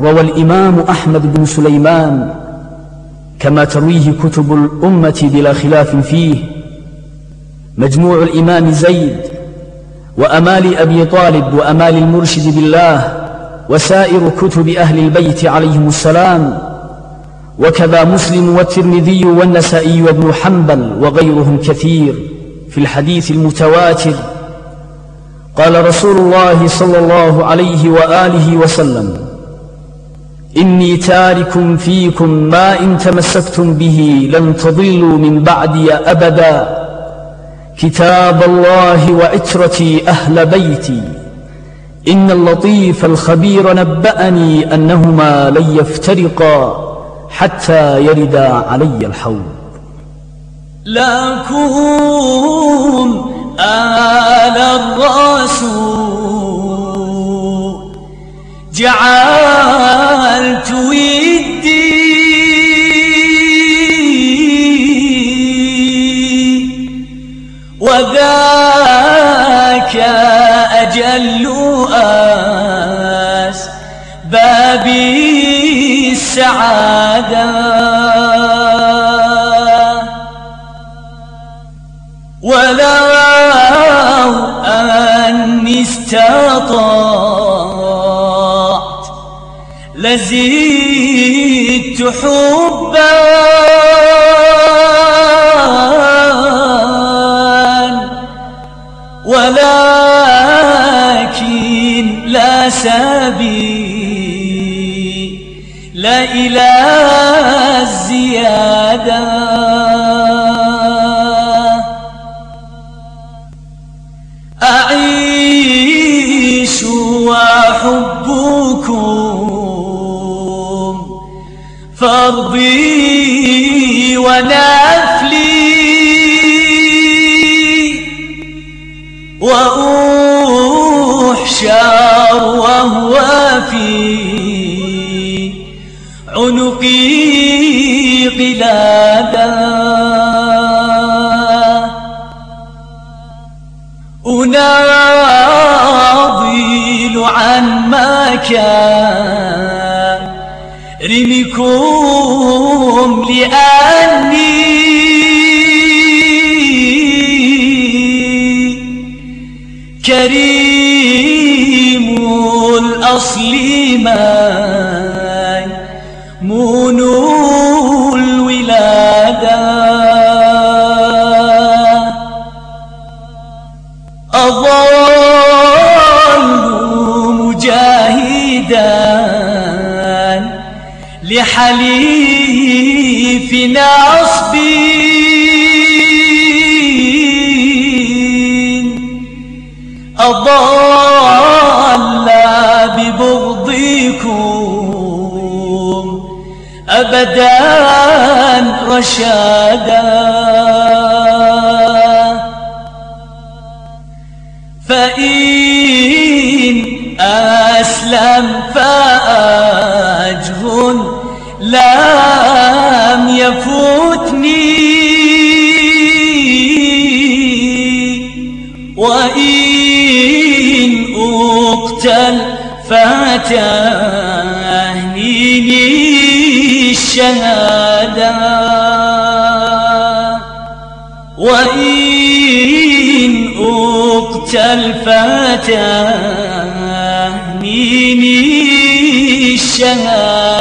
روى الإمام أحمد بن سليمان كما ترويه كتب الأمة بلا خلاف فيه مجموع الإمام زيد وأمال أبي طالب وأمال المرشد بالله وسائر كتب أهل البيت عليهم السلام وكذا مسلم والترمذي والنسائي وابن حنبل وغيرهم كثير في الحديث المتواتر. قال رسول الله صلى الله عليه وآله وسلم إني تارك فيكم ما إن تمسكتم به لن تضلوا من بعدي أبدا. كتاب الله وعترتي أهل بيتي. إن اللطيف الخبير نبأني أنهما لن يفترقا حتى يردا علي الحوض. لكم آل الرسول. جعلت وذاك أجل أسباب السعادة. ولو أني استطعت لزدت حبا. إلى الزيادة. أعيش وأحبكم فرضي ونفلي. وأحشر وهو في عنقي قلادا أناضل عن مكارمكم لأني. كريم الأصل ميمون الولادة أظل مجاهدا لحليف نصب أضل أبدا رشادا. فإن أسلم فأجر لم يفوتني. وإن أقتل فتهنيني الشهادة. وإن أقتل فتهنيني الشهادة.